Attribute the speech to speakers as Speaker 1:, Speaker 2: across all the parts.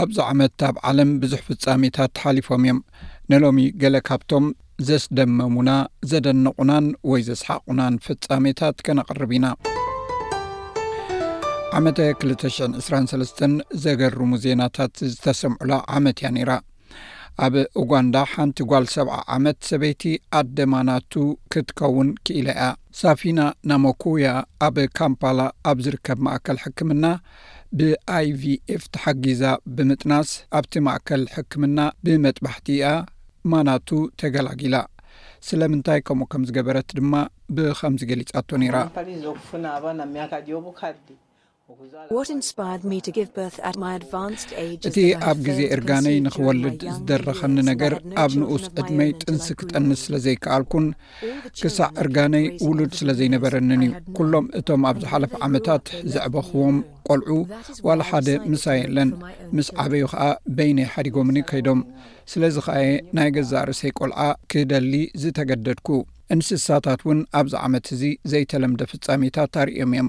Speaker 1: ኣብዚ ዓመት ኣብ ዓለም ብዙሕ ፍጻሜታት ሓሊፎም እዮም ንሎሚ ገለ ካብቶም ዘስደመሙና ዘደነቑናን ወይ ዘስሓቑናን ፍጻሜታት ከነቕርብ ኢና ዓመተ 223 ዘገርሙ ዜናታት ዝተሰምዑላ ዓመት እያ ነይራ ኣብ ኡጋንዳ ሓንቲ ጓል ሰብዓ ዓመት ሰበይቲ ኣደ ማናቱ ክትከውን ክኢላ'ያ። ሳፊና ናሞኩያ ኣብ ካምፓላ ኣብ ዝርከብ ማእከል ሕክምና ብኣይቪኤፍ ተሓጊዛ ብምጥናስ ኣብቲ ማእከል ሕክምና ብመጥባሕቲ'ያ ማናቱ ተገላጊላ። ስለምንታይ ከምኡ ከም ዝገበረት ድማ ብኸምዚ ገሊጻቶ ነይራ። እቲ ኣብ ግዜ እርጋነይ ንኽወልድ ዝደረኸኒ ነገር ኣብ ንኡስ ዕድመይ ጥንሲ ክጠንስ ስለ ዘይከኣልኩን ክሳዕ እርጋነይ ውሉድ ስለ ዘይነበረንን እዩ። ኩሎም እቶም ኣብ ዝሓለፈ ዓመታት ዘዕበኹዎም ቆልዑ ዋላ ሓደ ምሳይ የለን። ምስ ዓበዩ ኸኣ በይነይ ሓዲጎምኒ ከይዶም። ስለዚ ኸኣየ ናይ ገዛእ ርእሰይ ቆልዓ ክደሊ ዝተገደድኩ። እንስሳታት እውን ኣብዚ ዓመት እዚ ዘይተለምደ ፍጻሜታት ኣርእዮም እዮም።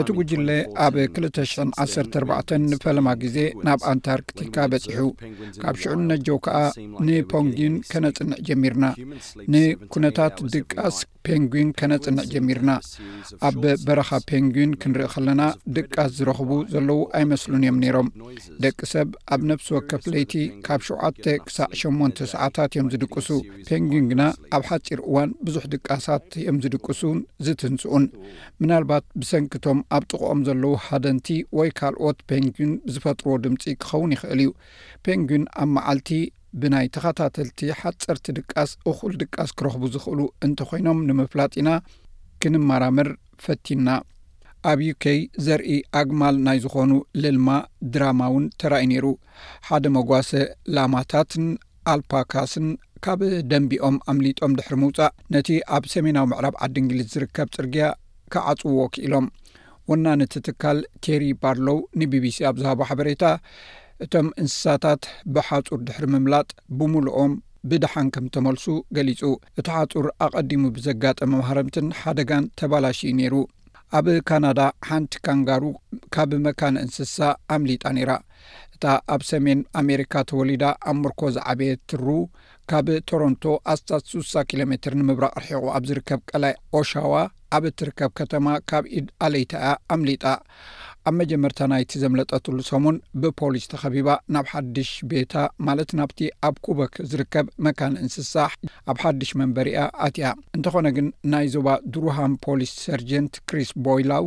Speaker 1: እቲ ጉጅለ ኣብ ክልተ ሽሕን ዓሰርተ ኣርባዕተን ንፈለማ ግዜ ናብ ኣንታርክቲካ በጺሑ ካብ ሽዑ ነጀው ከኣ ንፖንጊን ከነጽንዕ ጀሚርና ንኩነታት ድቃስ ፔንጉን ከነጽንዕ ጀሚርና ኣብ በረኻ ፔንጉን ክንርኢ ከለና ድቃስ ዝረኽቡ ዘለዉ ኣይመስሉን እዮም ነይሮም ደቂ ሰብ ኣብ ነፍሲ ወከፍ ለይቲ ካብ ሸውዓተ ክሳዕ ሸሞንተ ሰዓታት እዮም ዝድቅሱ ፔንግዊን ግና ኣብ ሓጺር እዋን ብዙሕ ድቃሳት እዮም ዝድቅሱን ዝትንስኡን። ምናልባት ብሰንኪ እቶም ኣብ ጥቕኦም ዘለዉ ሃደንቲ ወይ ካልኦት ፔንግዊን ብዝፈጥርዎ ድምጺ ክኸውን ይኽእል እዩ። ፔንግዊን ኣብ መዓልቲ ብናይ ተኸታተልቲ ሓጸርቲ ድቃስ እኹል ድቃስ ክረኽቡ ዝኽእሉ እንተኾይኖም ንምፍላጥ ኢና ክንመራመር ፈቲንና። ኣብ ዩኬይ ዘርኢ ኣግማል ናይ ዝኾኑ ልልማ ድራማ እውን ተራእዩ ነይሩ። ሓደ መጓሰ ላማታትን ኣልፓካስን ካብ ደምቢኦም ኣምሊጦም ድሕሪ ምውጻእ ነቲ ኣብ ሰሜናዊ ምዕራብ ዓዲ እንግሊዝ ዝርከብ ጽርግያ ክዓጽውዎ ክኢሎም ወናኒ እቲ ትካል ቴሪ ባርሎው ንቢቢሲ ኣብ ዝሃቦ ሓበሬታ እቶም እንስሳታት ብሓጹር ድሕሪ ምምላጥ ብምሉኦም ብደሓን ከም ተመልሱ ገሊጹ እቲ ሓጹር ኣቐዲሙ ብዘጋጠመ ማህረምትን ሓደጋን ተባላሽ እዩ ነይሩ ኣብ ካናዳ ሓንቲ ካንጋሩ ካብ መካነ እንስሳ ኣምሊጣ ነይራ እታ ኣብ ሰሜን ኣሜሪካ ተወሊዳ ኣብ ምርኮ ዝዓበየት ሩ፣ ካብ ቶሮንቶ ኣስታት ስሳ ኪሎ ሜትር ንምብራቕ ርሒቑ ኣብ ዝርከብ ቀላይ ኦሻዋ ኣብ እትርከብ ከተማ ካብ ኢድ ኣለይታ'ያ ኣምሊጣ። ኣብ መጀመርታ ናይቲ ዘምለጠትሉ ሰሙን ብፖሊስ ተኸቢባ ናብ ሓድሽ ቤታ ማለት ናብቲ ኣብ ኩበክ ዝርከብ መካነ እንስሳ ኣብ ሓድሽ መንበሪኣ ኣትያ። እንተኾነ ግን ናይ ዞባ ዱሩሃም ፖሊስ ሰርጀንት ክሪስ ቦይላው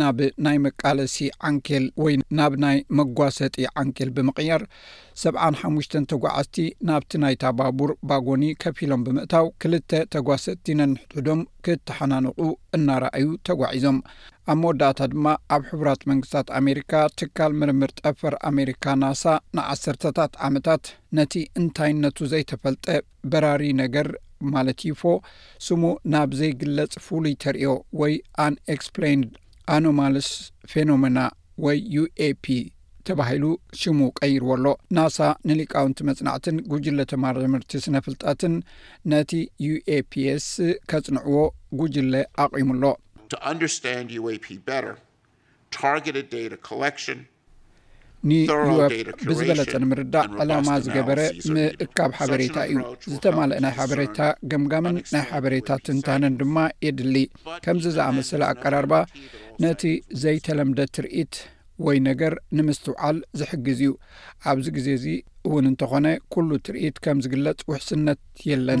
Speaker 1: ናብ ናይ መቃለሲ ዓንኬል ወይ ናብ ናይ መጓሰጢ ዓንኬል ብምቕያር ሰብዓን ሓሙሽተን ተጓዓዝቲ ናብቲ ናይታ ባቡር ባጎኒ ከፍ ኢሎም ብምእታው ክልተ ተጓሰጥቲ ነንሕድሕዶም ክተሓናነቑ እናረኣዩ ተጓዒዞም ኣብ መወዳእታ ድማ ኣብ ሕቡራት መንግስታት ኣሜሪካ ትካል ምርምር ጠፈር ኣሜሪካ ናሳ ንዓሰርተታት ዓመታት ነቲ እንታይነቱ ዘይተፈልጠ በራሪ ነገር ማለት ዩፎ ስሙ ናብ ዘይግለጽ ፍሉይ ተርእዮ ወይ ኣንኤክስፕላይንድ ኣኖማልስ ፌኖመና ወይ ዩኤፒ ተባሂሉ ሽሙ ቀይርዎ ኣሎ ናሳ ንሊቃውንቲ መጽናዕትን ጉጅለ ተማርምርቲ ስነ ፍልጣትን ነቲ ዩኤፒስ ከጽንዕዎ ጉጅለ ኣቑሙ ኣሎ ንዩሮፕ ብዝበለፀ ንምርዳእ ዕላማ ዝገበረ ምእካብ ሓበሬታ እዩ ዝተማልእ ናይ ሓበሬታ ገምጋምን ናይ ሓበሬታ ትንታነን ድማ የድሊ ከምዚ ዝኣመሰለ ኣቀራርባ ነቲ ዘይተለምደ ትርኢት ወይ ነገር ንምስትውዓል ዝሕግዝ እዩ ኣብዚ ግዜ እዚ እውን እንተኾነ ኩሉ ትርኢት ከም ዝግለፅ ውሕስነት የለን